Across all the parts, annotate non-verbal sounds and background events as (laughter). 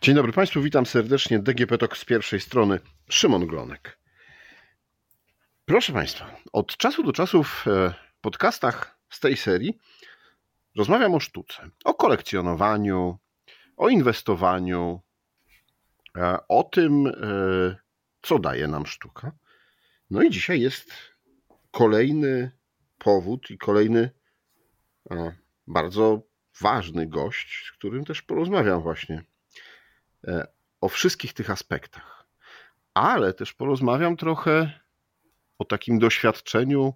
Dzień dobry Państwu, witam serdecznie. DGP TOK z pierwszej strony, Szymon Glonek. Proszę Państwa, od czasu do czasu w e, podcastach z tej serii rozmawiam o sztuce, o kolekcjonowaniu, o inwestowaniu, e, o tym, e, co daje nam sztuka. No i dzisiaj jest kolejny powód i kolejny bardzo ważny gość, z którym też porozmawiam właśnie o wszystkich tych aspektach. Ale też porozmawiam trochę o takim doświadczeniu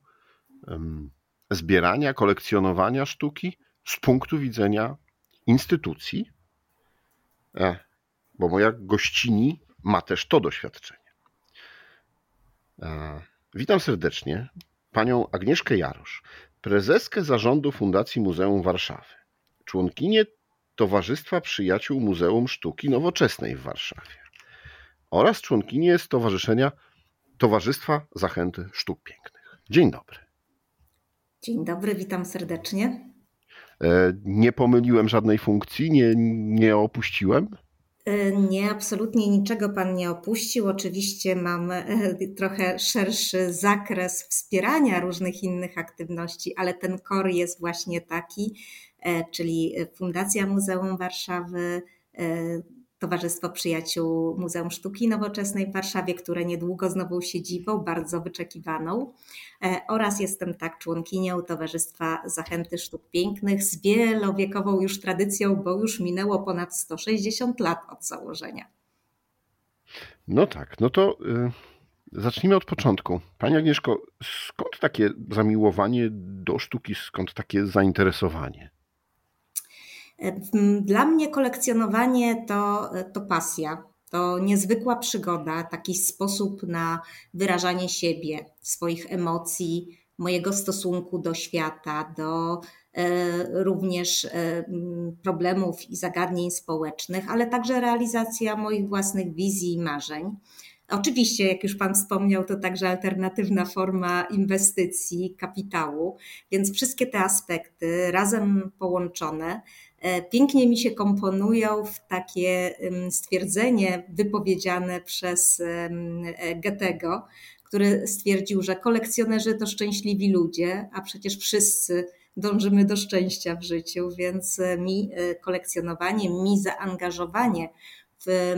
zbierania, kolekcjonowania sztuki z punktu widzenia instytucji, e, bo moja gościni ma też to doświadczenie. E, witam serdecznie panią Agnieszkę Jarosz, prezeskę zarządu Fundacji Muzeum Warszawy, członkinię Towarzystwa Przyjaciół Muzeum Sztuki Nowoczesnej w Warszawie oraz członkinię Stowarzyszenia Towarzystwa Zachęty Sztuk Pięknych. Dzień dobry. Dzień dobry, witam serdecznie. E, nie pomyliłem żadnej funkcji, nie, nie opuściłem? E, nie, absolutnie niczego Pan nie opuścił. Oczywiście mam e, trochę szerszy zakres wspierania różnych innych aktywności, ale ten kor jest właśnie taki, czyli Fundacja Muzeum Warszawy, e, Towarzystwo Przyjaciół Muzeum Sztuki Nowoczesnej w Warszawie, które niedługo znowu siedzibą, bardzo wyczekiwaną. E, oraz jestem tak członkinią Towarzystwa Zachęty Sztuk Pięknych z wielowiekową już tradycją, bo już minęło ponad 160 lat od założenia. No tak, no to y, zacznijmy od początku. Pani Agnieszko, skąd takie zamiłowanie do sztuki, skąd takie zainteresowanie? Dla mnie kolekcjonowanie to, to pasja, to niezwykła przygoda, taki sposób na wyrażanie siebie, swoich emocji, mojego stosunku do świata, do e, również e, problemów i zagadnień społecznych, ale także realizacja moich własnych wizji i marzeń. Oczywiście, jak już Pan wspomniał, to także alternatywna forma inwestycji, kapitału, więc wszystkie te aspekty razem połączone E, pięknie mi się komponują w takie stwierdzenie wypowiedziane przez e, Goethego, który stwierdził, że kolekcjonerzy to szczęśliwi ludzie, a przecież wszyscy dążymy do szczęścia w życiu, więc e, mi kolekcjonowanie, mi zaangażowanie w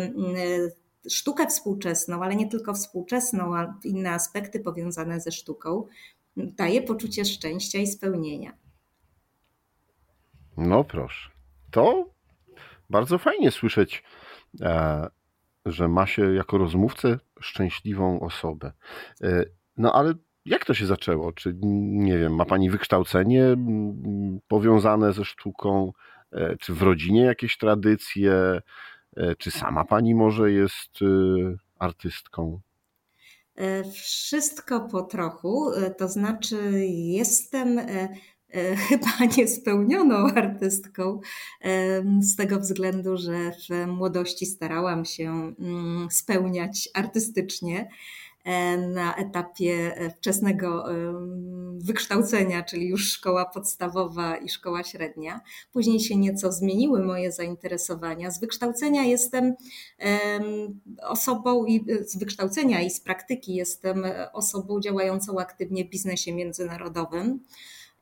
sztukę współczesną, ale nie tylko współczesną, a inne aspekty powiązane ze sztuką, daje poczucie szczęścia i spełnienia. No proszę to bardzo fajnie słyszeć, e, że ma się jako rozmówcę szczęśliwą osobę. E, no ale jak to się zaczęło? Czy nie wiem, ma pani wykształcenie powiązane ze sztuką? E, czy w rodzinie jakieś tradycje? Czy sama pani może jest artystką? Wszystko po trochu, to znaczy jestem (laughs) chyba niespełnioną artystką, z tego względu, że w młodości starałam się mm, spełniać artystycznie e, na etapie wczesnego wykształcenia, czyli już szkoła podstawowa i szkoła średnia. Później się nieco zmieniły moje zainteresowania. Z wykształcenia jestem osobą i z wykształcenia i z praktyki jestem osobą działającą aktywnie w biznesie międzynarodowym.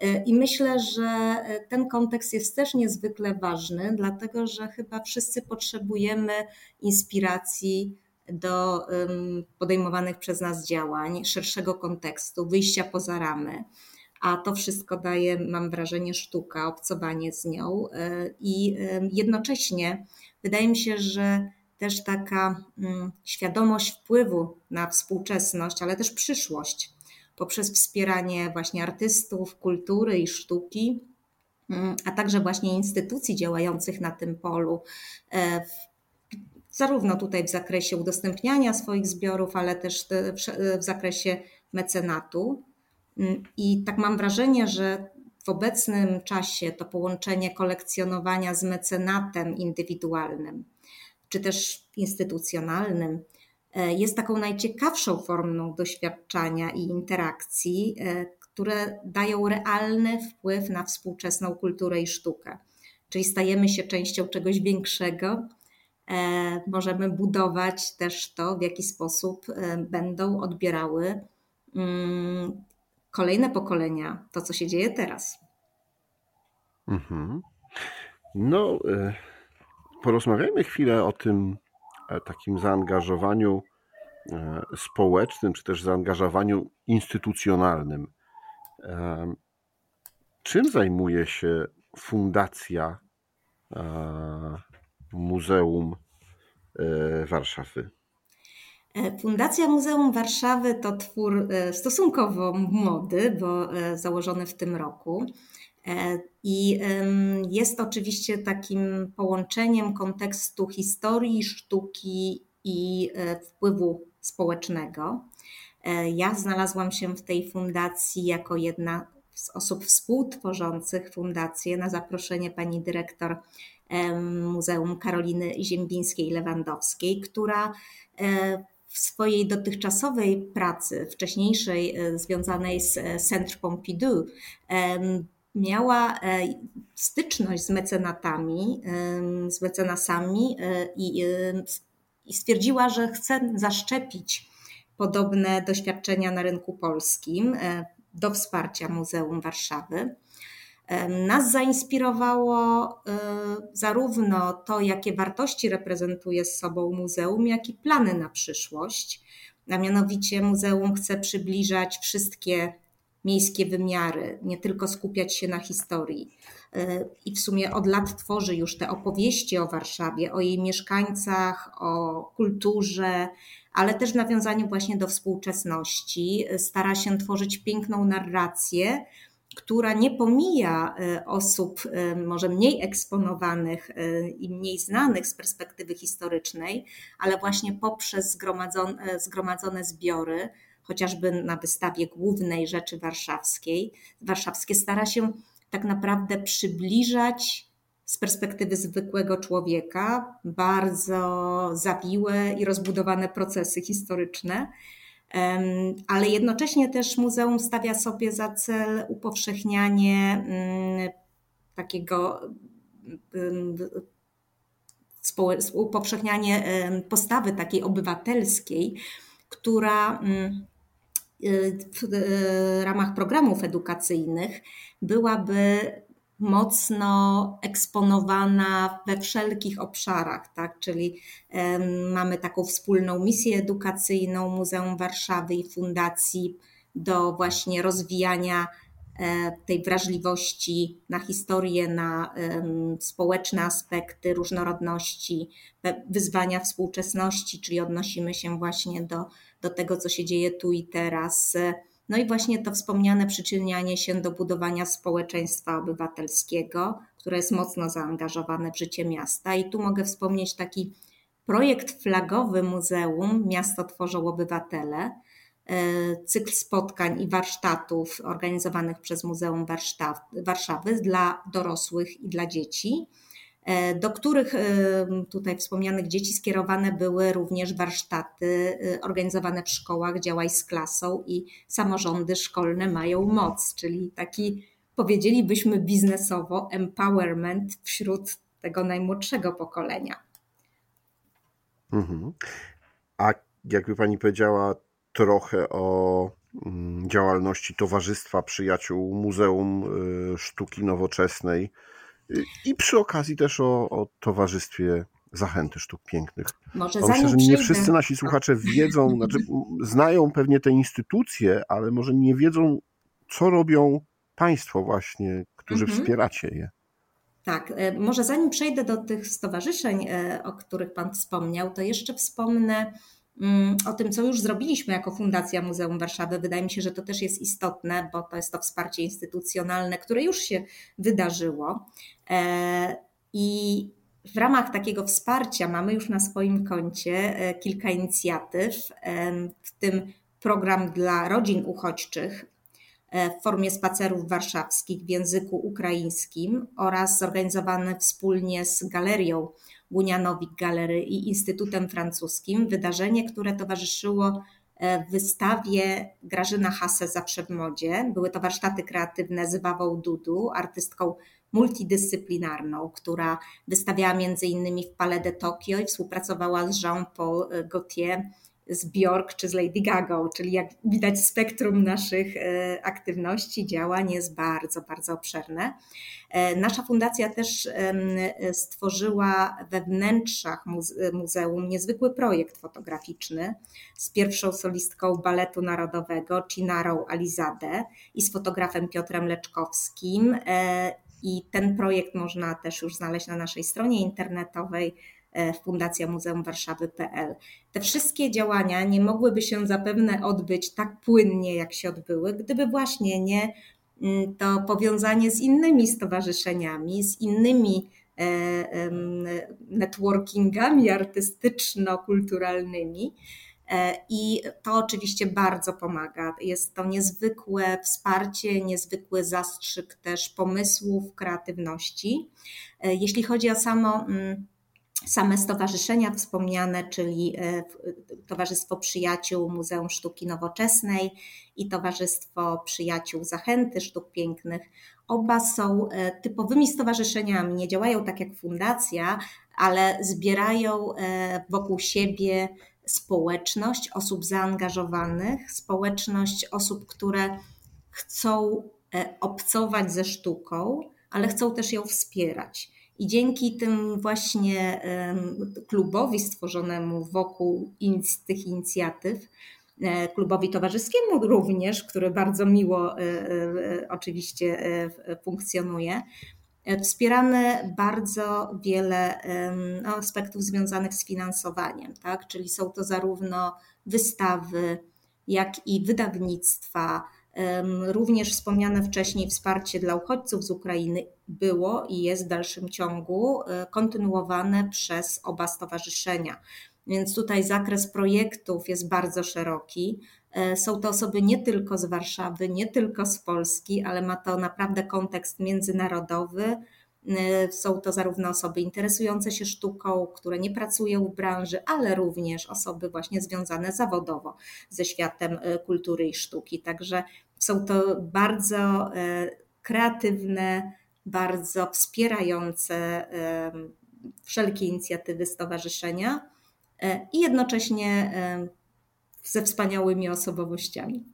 E, I myślę, że e, ten kontekst jest też niezwykle ważny, dlatego że chyba wszyscy potrzebujemy inspiracji do podejmowanych przez nas działań, szerszego kontekstu, wyjścia poza ramy. A to wszystko daje, mam wrażenie, sztuka, obcowanie z nią. E, I jednocześnie wydaje mi się, że też taka mm, świadomość wpływu na współczesność, ale też przyszłość poprzez wspieranie właśnie artystów, kultury i sztuki, mm, a także właśnie instytucji działających na tym polu, e, zarówno tutaj w zakresie udostępniania swoich zbiorów, ale też w zakresie mecenatu. Mm, I tak mam wrażenie, że w obecnym czasie to połączenie kolekcjonowania z mecenatem indywidualnym, czy też instytucjonalnym, E, jest taką najciekawszą formą doświadczania i interakcji, e, które dają realny wpływ na współczesną kulturę i sztukę. Czyli stajemy się częścią czegoś większego możemy budować też to, w jaki sposób będą odbierały mm, kolejne pokolenia to, co się dzieje teraz. Mhm. No, porozmawiajmy chwilę o tym takim zaangażowaniu E, społecznym, czy też zaangażowaniu instytucjonalnym. E, czym zajmuje się Fundacja e, Muzeum Warszawy? Fundacja Muzeum Warszawy to twór stosunkowo młody, bo założony w tym roku. I jest oczywiście takim połączeniem kontekstu historii, sztuki i wpływu społecznego. E, ja znalazłam się w tej fundacji jako jedna z osób współtworzących fundację na zaproszenie pani dyrektor Muzeum Karoliny Ziembińskiej-Lewandowskiej, która e, w swojej dotychczasowej pracy, wcześniejszej e, związanej z Centre Pompidou, miała styczność z mecenatami, z mecenasami i i stwierdziła, że chce zaszczepić podobne doświadczenia na rynku polskim e, do wsparcia Muzeum Warszawy. E, nas zainspirowało e, zarówno to, jakie wartości reprezentuje z sobą muzeum, jak i plany na przyszłość. A mianowicie muzeum chce przybliżać wszystkie miejskie wymiary, nie tylko skupiać się na historii. I w sumie od lat tworzy już te opowieści o Warszawie, o jej mieszkańcach, o kulturze, ale też w nawiązaniu właśnie do współczesności. Stara się tworzyć piękną narrację, która nie pomija e, osób e, może mniej eksponowanych e, i mniej znanych z perspektywy historycznej, ale właśnie poprzez zgromadzone, zgromadzone zbiory chociażby na wystawie głównej Rzeczy Warszawskiej, warszawskie stara się tak naprawdę przybliżać z perspektywy zwykłego człowieka bardzo zawiłe i rozbudowane procesy historyczne. Ale jednocześnie też muzeum stawia sobie za cel upowszechnianie mm, takiego upowszechnianie postawy takiej obywatelskiej, która mm, w ramach programów edukacyjnych byłaby mocno eksponowana we wszelkich obszarach, tak? czyli mamy taką wspólną misję edukacyjną Muzeum Warszawy i Fundacji do właśnie rozwijania e, tej wrażliwości na historię, na społeczne aspekty różnorodności, wyzwania współczesności, czyli odnosimy się właśnie do do tego, co się dzieje tu i teraz. No i właśnie to wspomniane przyczynianie się do budowania społeczeństwa obywatelskiego, które jest mocno zaangażowane w życie miasta. I tu mogę wspomnieć taki projekt flagowy muzeum Miasto tworzą obywatele, e, cykl spotkań i warsztatów organizowanych przez Muzeum Warszawy dla dorosłych i dla dzieci. E, do których e, tutaj wspomnianych dzieci skierowane były również warsztaty e, organizowane w szkołach Działaj z klasą i samorządy szkolne mają moc, czyli taki powiedzielibyśmy biznesowo empowerment wśród tego najmłodszego pokolenia. Mhm. A jakby pani powiedziała trochę o mm, działalności Towarzystwa Przyjaciół Muzeum Sztuki Nowoczesnej, i przy okazji też o, o Towarzystwie Zachęty Sztuk Pięknych. Może myślę, że nie wszyscy nasi słuchacze wiedzą, znaczy znają pewnie te instytucje, ale może nie wiedzą, co robią Państwo właśnie, którzy mhm. wspieracie je. Tak, e, może zanim przejdę do tych stowarzyszeń, e, o których Pan wspomniał, to jeszcze wspomnę o tym, co już zrobiliśmy jako Fundacja Muzeum Warszawy. Wydaje mi się, że to też jest istotne, bo to jest to wsparcie instytucjonalne, które już się wydarzyło. E, I w ramach takiego wsparcia mamy już na swoim koncie e, kilka inicjatyw, e, w tym program dla rodzin uchodźczych w formie spacerów warszawskich w języku ukraińskim oraz zorganizowany wspólnie z galerią Gunianowik Galery i Instytutem Francuskim. Wydarzenie, które towarzyszyło e, wystawie Grażyna Hase Zawsze w modzie. Były to warsztaty kreatywne z Wawą Dudu, artystką multidyscyplinarną, która wystawiała między innymi w Palais de Tokio i współpracowała z Jean-Paul Gaultier z Bjork czy z Lady Gaga, czyli jak widać spektrum naszych e, aktywności, działań jest bardzo, bardzo obszerne. E, nasza fundacja też stworzyła we wnętrzach muzeum niezwykły projekt fotograficzny z pierwszą solistką Baletu Narodowego, Cinarą Alizade i z fotografem Piotrem Leczkowskim. E, I ten projekt można też już znaleźć na naszej stronie internetowej Fundacja Muzeum Warszawy.pl. Te wszystkie działania nie mogłyby się zapewne odbyć tak płynnie, jak się odbyły, gdyby właśnie nie mm, to powiązanie z innymi stowarzyszeniami, z innymi e, networkingami artystyczno-kulturalnymi. E, I to oczywiście bardzo pomaga. Jest to niezwykłe wsparcie, niezwykły zastrzyk też pomysłów, kreatywności. Jeśli chodzi o samo mm, same stowarzyszenia wspomniane, czyli e, Towarzystwo Przyjaciół Muzeum Sztuki Nowoczesnej i Towarzystwo Przyjaciół Zachęty Sztuk Pięknych. Oba są e, typowymi stowarzyszeniami, nie działają tak jak fundacja, ale zbierają e, wokół siebie społeczność osób zaangażowanych, społeczność osób, które chcą obcować ze sztuką, ale chcą też ją wspierać. I dzięki tym właśnie klubowi stworzonemu wokół tych inicjatyw, e, klubowi towarzyskiemu również, który bardzo miło e, e, oczywiście funkcjonuje, wspieramy bardzo wiele no, aspektów związanych z finansowaniem, tak? czyli są to zarówno wystawy, jak i wydawnictwa, Również wspomniane wcześniej wsparcie dla uchodźców z Ukrainy było i jest w dalszym ciągu e, kontynuowane przez oba stowarzyszenia. Więc tutaj zakres projektów jest bardzo szeroki. E, są to osoby nie tylko z Warszawy, nie tylko z Polski, ale ma to naprawdę kontekst międzynarodowy są to zarówno osoby interesujące się sztuką, które nie pracują w branży, ale również osoby właśnie związane zawodowo ze światem y, kultury i sztuki. Także są to bardzo y, kreatywne, bardzo wspierające wszelkie inicjatywy stowarzyszenia i jednocześnie ze wspaniałymi osobowościami.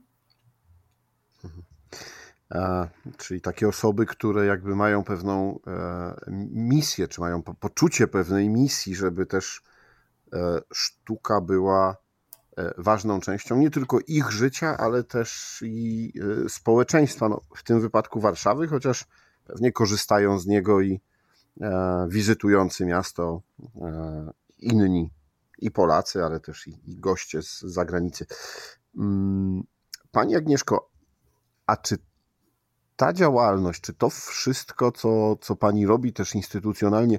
Czyli takie osoby, które jakby mają pewną e, misję, czy mają poczucie pewnej misji, żeby też e, sztuka była e, ważną częścią nie tylko ich życia, ale też i społeczeństwa, no, w tym wypadku Warszawy, chociaż pewnie korzystają z niego i wizytujący miasto inni i Polacy, ale też i, goście z zagranicy. Mm, pani Agnieszko, a czy ta działalność, czy to wszystko, co, co pani robi też instytucjonalnie,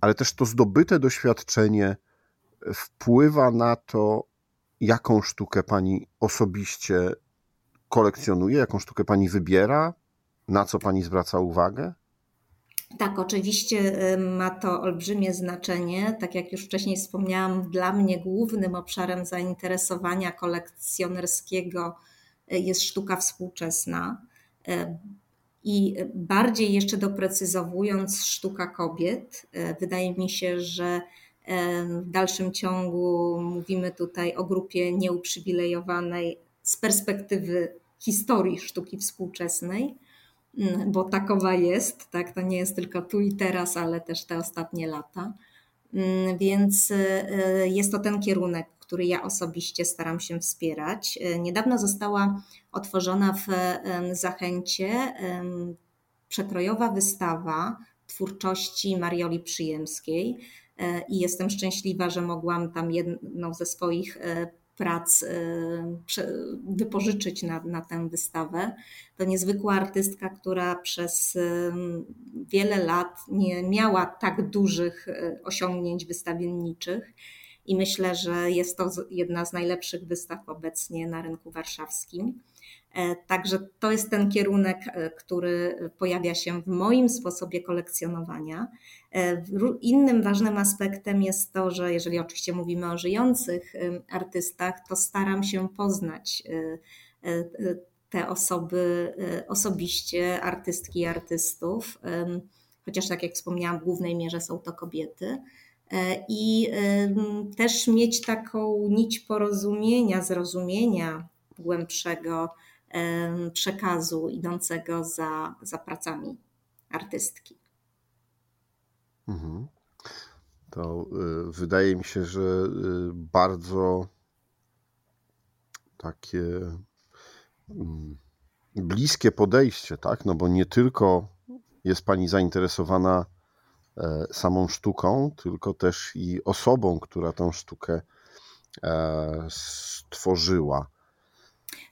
ale też to zdobyte doświadczenie wpływa na to, jaką sztukę pani osobiście kolekcjonuje, jaką sztukę pani wybiera, na co pani zwraca uwagę? Tak, oczywiście y, ma to olbrzymie znaczenie. Tak jak już wcześniej wspomniałam, dla mnie głównym obszarem zainteresowania kolekcjonerskiego y, jest sztuka współczesna. E, I bardziej jeszcze doprecyzowując sztuka kobiet, e, wydaje mi się, że e, w dalszym ciągu mówimy tutaj o grupie nieuprzywilejowanej z perspektywy historii sztuki współczesnej, bo takowa jest, tak? To nie jest tylko tu i teraz, ale też te ostatnie lata. Więc jest to ten kierunek, który ja osobiście staram się wspierać. E, niedawno została otworzona w Zachęcie przekrojowa wystawa twórczości Marioli Przyjemskiej e, i jestem szczęśliwa, że mogłam tam jedną ze swoich e, prac wypożyczyć na, na tę wystawę. To niezwykła artystka, która przez wiele lat nie miała tak dużych osiągnięć wystawienniczych i myślę, że jest to jedna z najlepszych wystaw obecnie na rynku warszawskim. E, także to jest ten kierunek, e, który pojawia się w moim sposobie kolekcjonowania. E, innym ważnym aspektem jest to, że jeżeli oczywiście mówimy o żyjących artystach, to staram się poznać te osoby osobiście, artystki i artystów, chociaż tak jak wspomniałam, w głównej mierze są to kobiety. I też mieć taką nić porozumienia, zrozumienia głębszego przekazu idącego za, za pracami artystki. Mhm. To y, wydaje mi się, że y, bardzo takie mm, bliskie podejście, tak? No bo nie tylko jest Pani zainteresowana e, samą sztuką, tylko też i osobą, która tą sztukę e, stworzyła.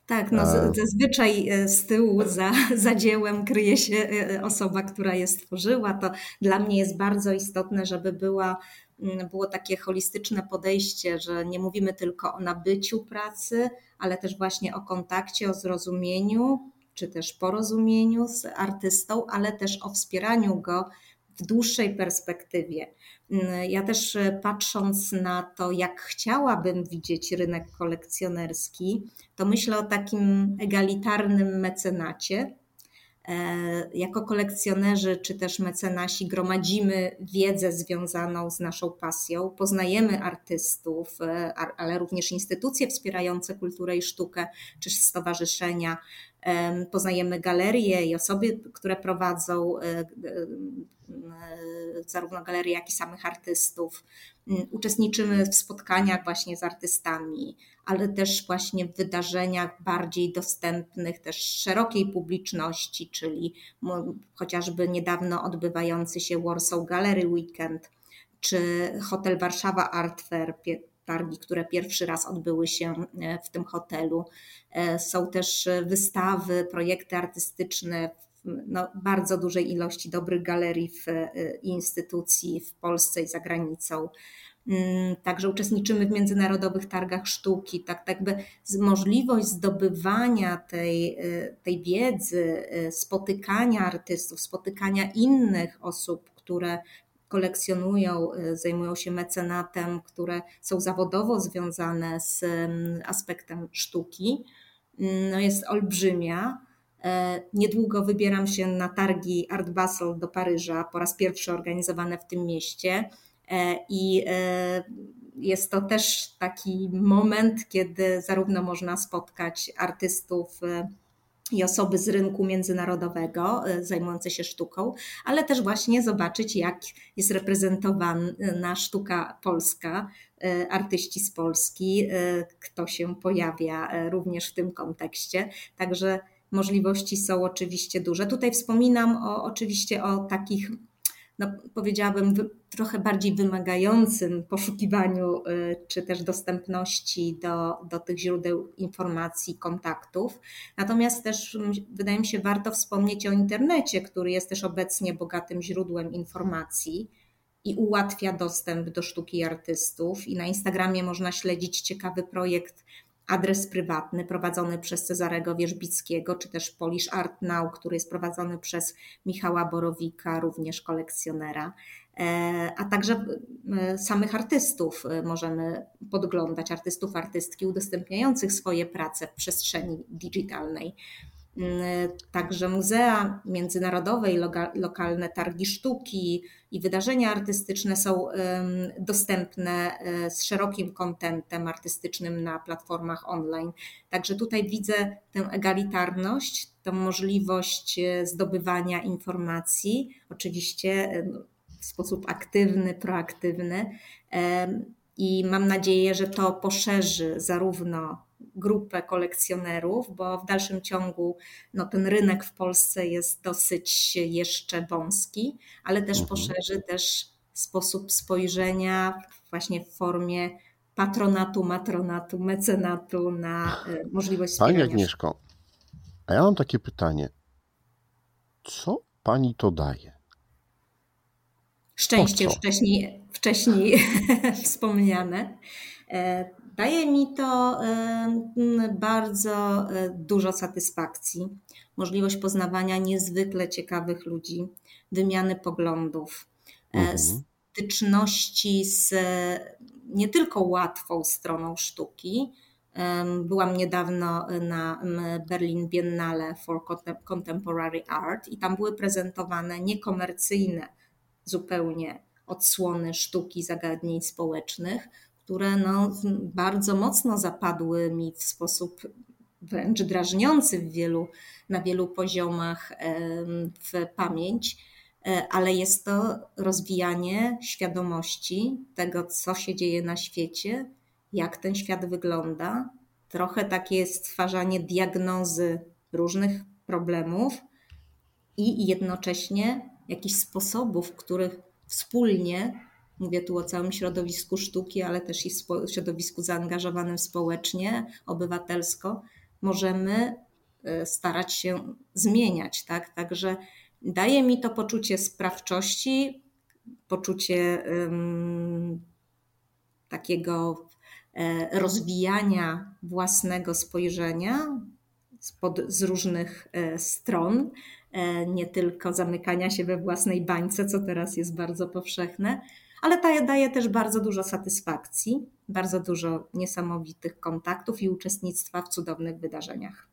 Tak, no zazwyczaj e, z tyłu za, za dziełem kryje się e, osoba, która je stworzyła. To dla mnie jest bardzo istotne, żeby była, mm, było takie holistyczne podejście, że nie mówimy tylko o nabyciu pracy, ale też właśnie o kontakcie, o zrozumieniu, czy też porozumieniu z artystą, ale też o wspieraniu go w dłuższej perspektywie. Mm, ja też e, patrząc na to, jak chciałabym widzieć rynek kolekcjonerski, to myślę o takim egalitarnym mecenacie. E, jako kolekcjonerzy czy też mecenasi gromadzimy wiedzę związaną z naszą pasją, poznajemy artystów, e, ale również instytucje wspierające kulturę i sztukę, czy stowarzyszenia, Poznajemy galerie i osoby, które prowadzą e, e, zarówno galerie, jak i samych artystów. Mm, uczestniczymy w spotkaniach właśnie z artystami, ale też właśnie w wydarzeniach bardziej dostępnych też szerokiej publiczności, czyli chociażby niedawno odbywający się Warsaw Gallery Weekend, czy Hotel Warszawa Art Fair targi, które pierwszy raz odbyły się e, w tym hotelu. E, są też wystawy, projekty artystyczne no, bardzo dużej ilości dobrych galerii w, e, i instytucji w Polsce i za granicą. Mm, także uczestniczymy w międzynarodowych targach sztuki, tak, tak by możliwość zdobywania tej, tej wiedzy, spotykania artystów, spotykania innych osób, które kolekcjonują, y, zajmują się mecenatem, które są zawodowo związane z mm, aspektem sztuki, mm, no jest olbrzymia. E, niedługo wybieram się na targi Art Basel do Paryża, po raz pierwszy organizowane w tym mieście. E, I e, jest to też taki moment, kiedy zarówno można spotkać artystów i osoby z rynku międzynarodowego e, zajmujące się sztuką, ale też właśnie zobaczyć, jak jest reprezentowana sztuka polska, e, artyści z Polski, e, kto się pojawia również w tym kontekście. Także możliwości są oczywiście duże. Tutaj wspominam o, oczywiście o takich no, powiedziałabym, trochę bardziej wymagającym poszukiwaniu y, czy też dostępności do, do tych źródeł informacji, kontaktów. Natomiast też wydaje mi się warto wspomnieć o internecie, który jest też obecnie bogatym źródłem informacji i ułatwia dostęp do sztuki artystów. I na Instagramie można śledzić ciekawy projekt adres prywatny prowadzony przez Cezarego Wierzbickiego, czy też Polish Art Now, który jest prowadzony przez Michała Borowika, również kolekcjonera, e, a także e, samych artystów e, możemy podglądać, artystów, artystki udostępniających swoje prace w przestrzeni digitalnej. Mm, także muzea międzynarodowe i lokalne targi sztuki i wydarzenia artystyczne są dostępne e, z szerokim kontentem artystycznym na platformach online. Także tutaj widzę tę egalitarność, tę możliwość e, zdobywania informacji, oczywiście w sposób aktywny, proaktywny. I mam nadzieję, że to poszerzy zarówno grupę kolekcjonerów, bo w dalszym ciągu no, ten rynek w Polsce jest dosyć jeszcze wąski, ale też mhm. poszerzy też sposób spojrzenia właśnie w formie patronatu, matronatu, mecenatu na e, możliwość Pani Agnieszko, a ja mam takie pytanie. Co pani to daje? Szczęście wcześniej, wcześniej (laughs) wspomniane. E, Daje mi to bardzo e, dużo satysfakcji, możliwość poznawania niezwykle ciekawych ludzi, wymiany poglądów, e, mhm. styczności z nie tylko łatwą stroną sztuki, Byłam niedawno na Berlin Biennale for Contemporary Art i tam były prezentowane niekomercyjne zupełnie odsłony sztuki zagadnień społecznych, które no, bardzo mocno zapadły mi w sposób wręcz drażniący w wielu, na wielu poziomach w pamięć, e, ale jest to rozwijanie świadomości tego, co się dzieje na świecie, jak ten świat wygląda. Trochę takie stwarzanie diagnozy różnych problemów i jednocześnie jakichś sposobów, których wspólnie, mówię tu o całym środowisku sztuki, ale też i środowisku zaangażowanym społecznie, obywatelsko, możemy e, starać się zmieniać. Tak? Także daje mi to poczucie sprawczości, poczucie um, takiego e, rozwijania własnego spojrzenia spod, z różnych e, stron, nie tylko zamykania się we własnej bańce, co teraz jest bardzo powszechne, ale daje, daje też bardzo dużo satysfakcji, bardzo dużo niesamowitych kontaktów i uczestnictwa w cudownych wydarzeniach.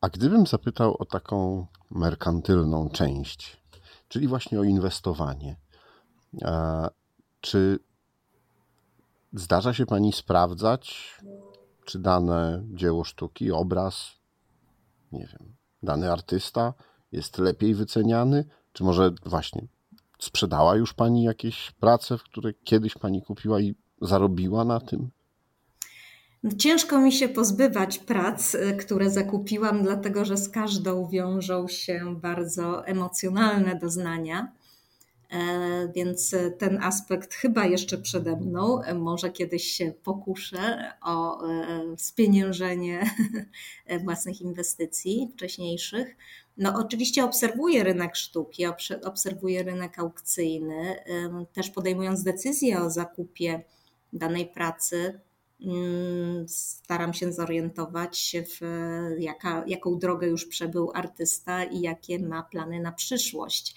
A gdybym zapytał o taką merkantylną część, czyli właśnie o inwestowanie, czy zdarza się Pani sprawdzać, czy dane dzieło sztuki, obraz, nie wiem, dany artysta jest lepiej wyceniany, czy może właśnie sprzedała już Pani jakieś prace, w które kiedyś Pani kupiła i zarobiła na tym? No, ciężko mi się pozbywać prac, e, które zakupiłam, dlatego że z każdą wiążą się bardzo emocjonalne doznania. E, więc ten aspekt chyba jeszcze przede mną. E, może kiedyś się pokuszę o spieniężenie (laughs) własnych inwestycji wcześniejszych. No, oczywiście obserwuję rynek sztuki, obserwuję rynek aukcyjny, też podejmując decyzję o zakupie danej pracy. Mm, staram się zorientować, w jaka, jaką drogę już przebył artysta i jakie ma plany na przyszłość.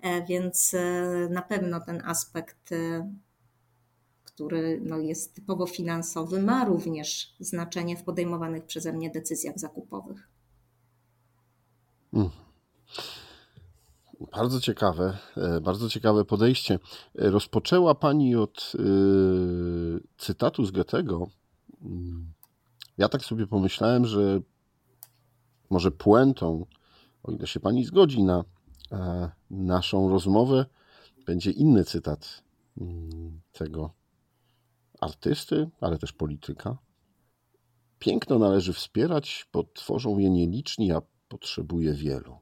E, więc e, na pewno ten aspekt, e, który no jest typowo finansowy, ma również znaczenie w podejmowanych przeze mnie decyzjach zakupowych. Mm. Bardzo ciekawe, e, bardzo ciekawe podejście. E, rozpoczęła Pani od yy, cytatu z Goethego. Mm. Ja tak sobie pomyślałem, że może puentą, o ile się Pani zgodzi na e, naszą rozmowę, będzie inny cytat mm, tego artysty, ale też polityka. Piękno należy wspierać, bo tworzą je nieliczni, a potrzebuje wielu.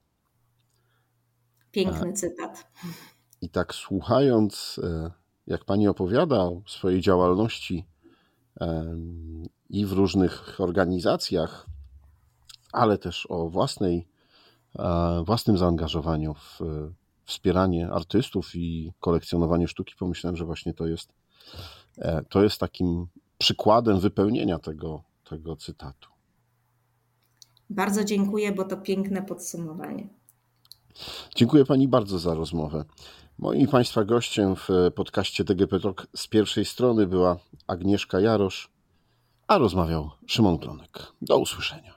Piękny cytat. I tak słuchając, e, jak pani opowiada o swojej działalności i w różnych organizacjach, ale też o własnej, e, własnym zaangażowaniu w wspieranie artystów i kolekcjonowanie sztuki, pomyślałem, że właśnie to jest, e, to jest takim przykładem wypełnienia tego, tego cytatu. Bardzo dziękuję, bo to piękne podsumowanie. Dziękuję Pani bardzo za rozmowę. Moim Państwa gościem w podcaście DGP Talk z pierwszej strony była Agnieszka Jarosz, a rozmawiał Szymon Klonek. Do usłyszenia.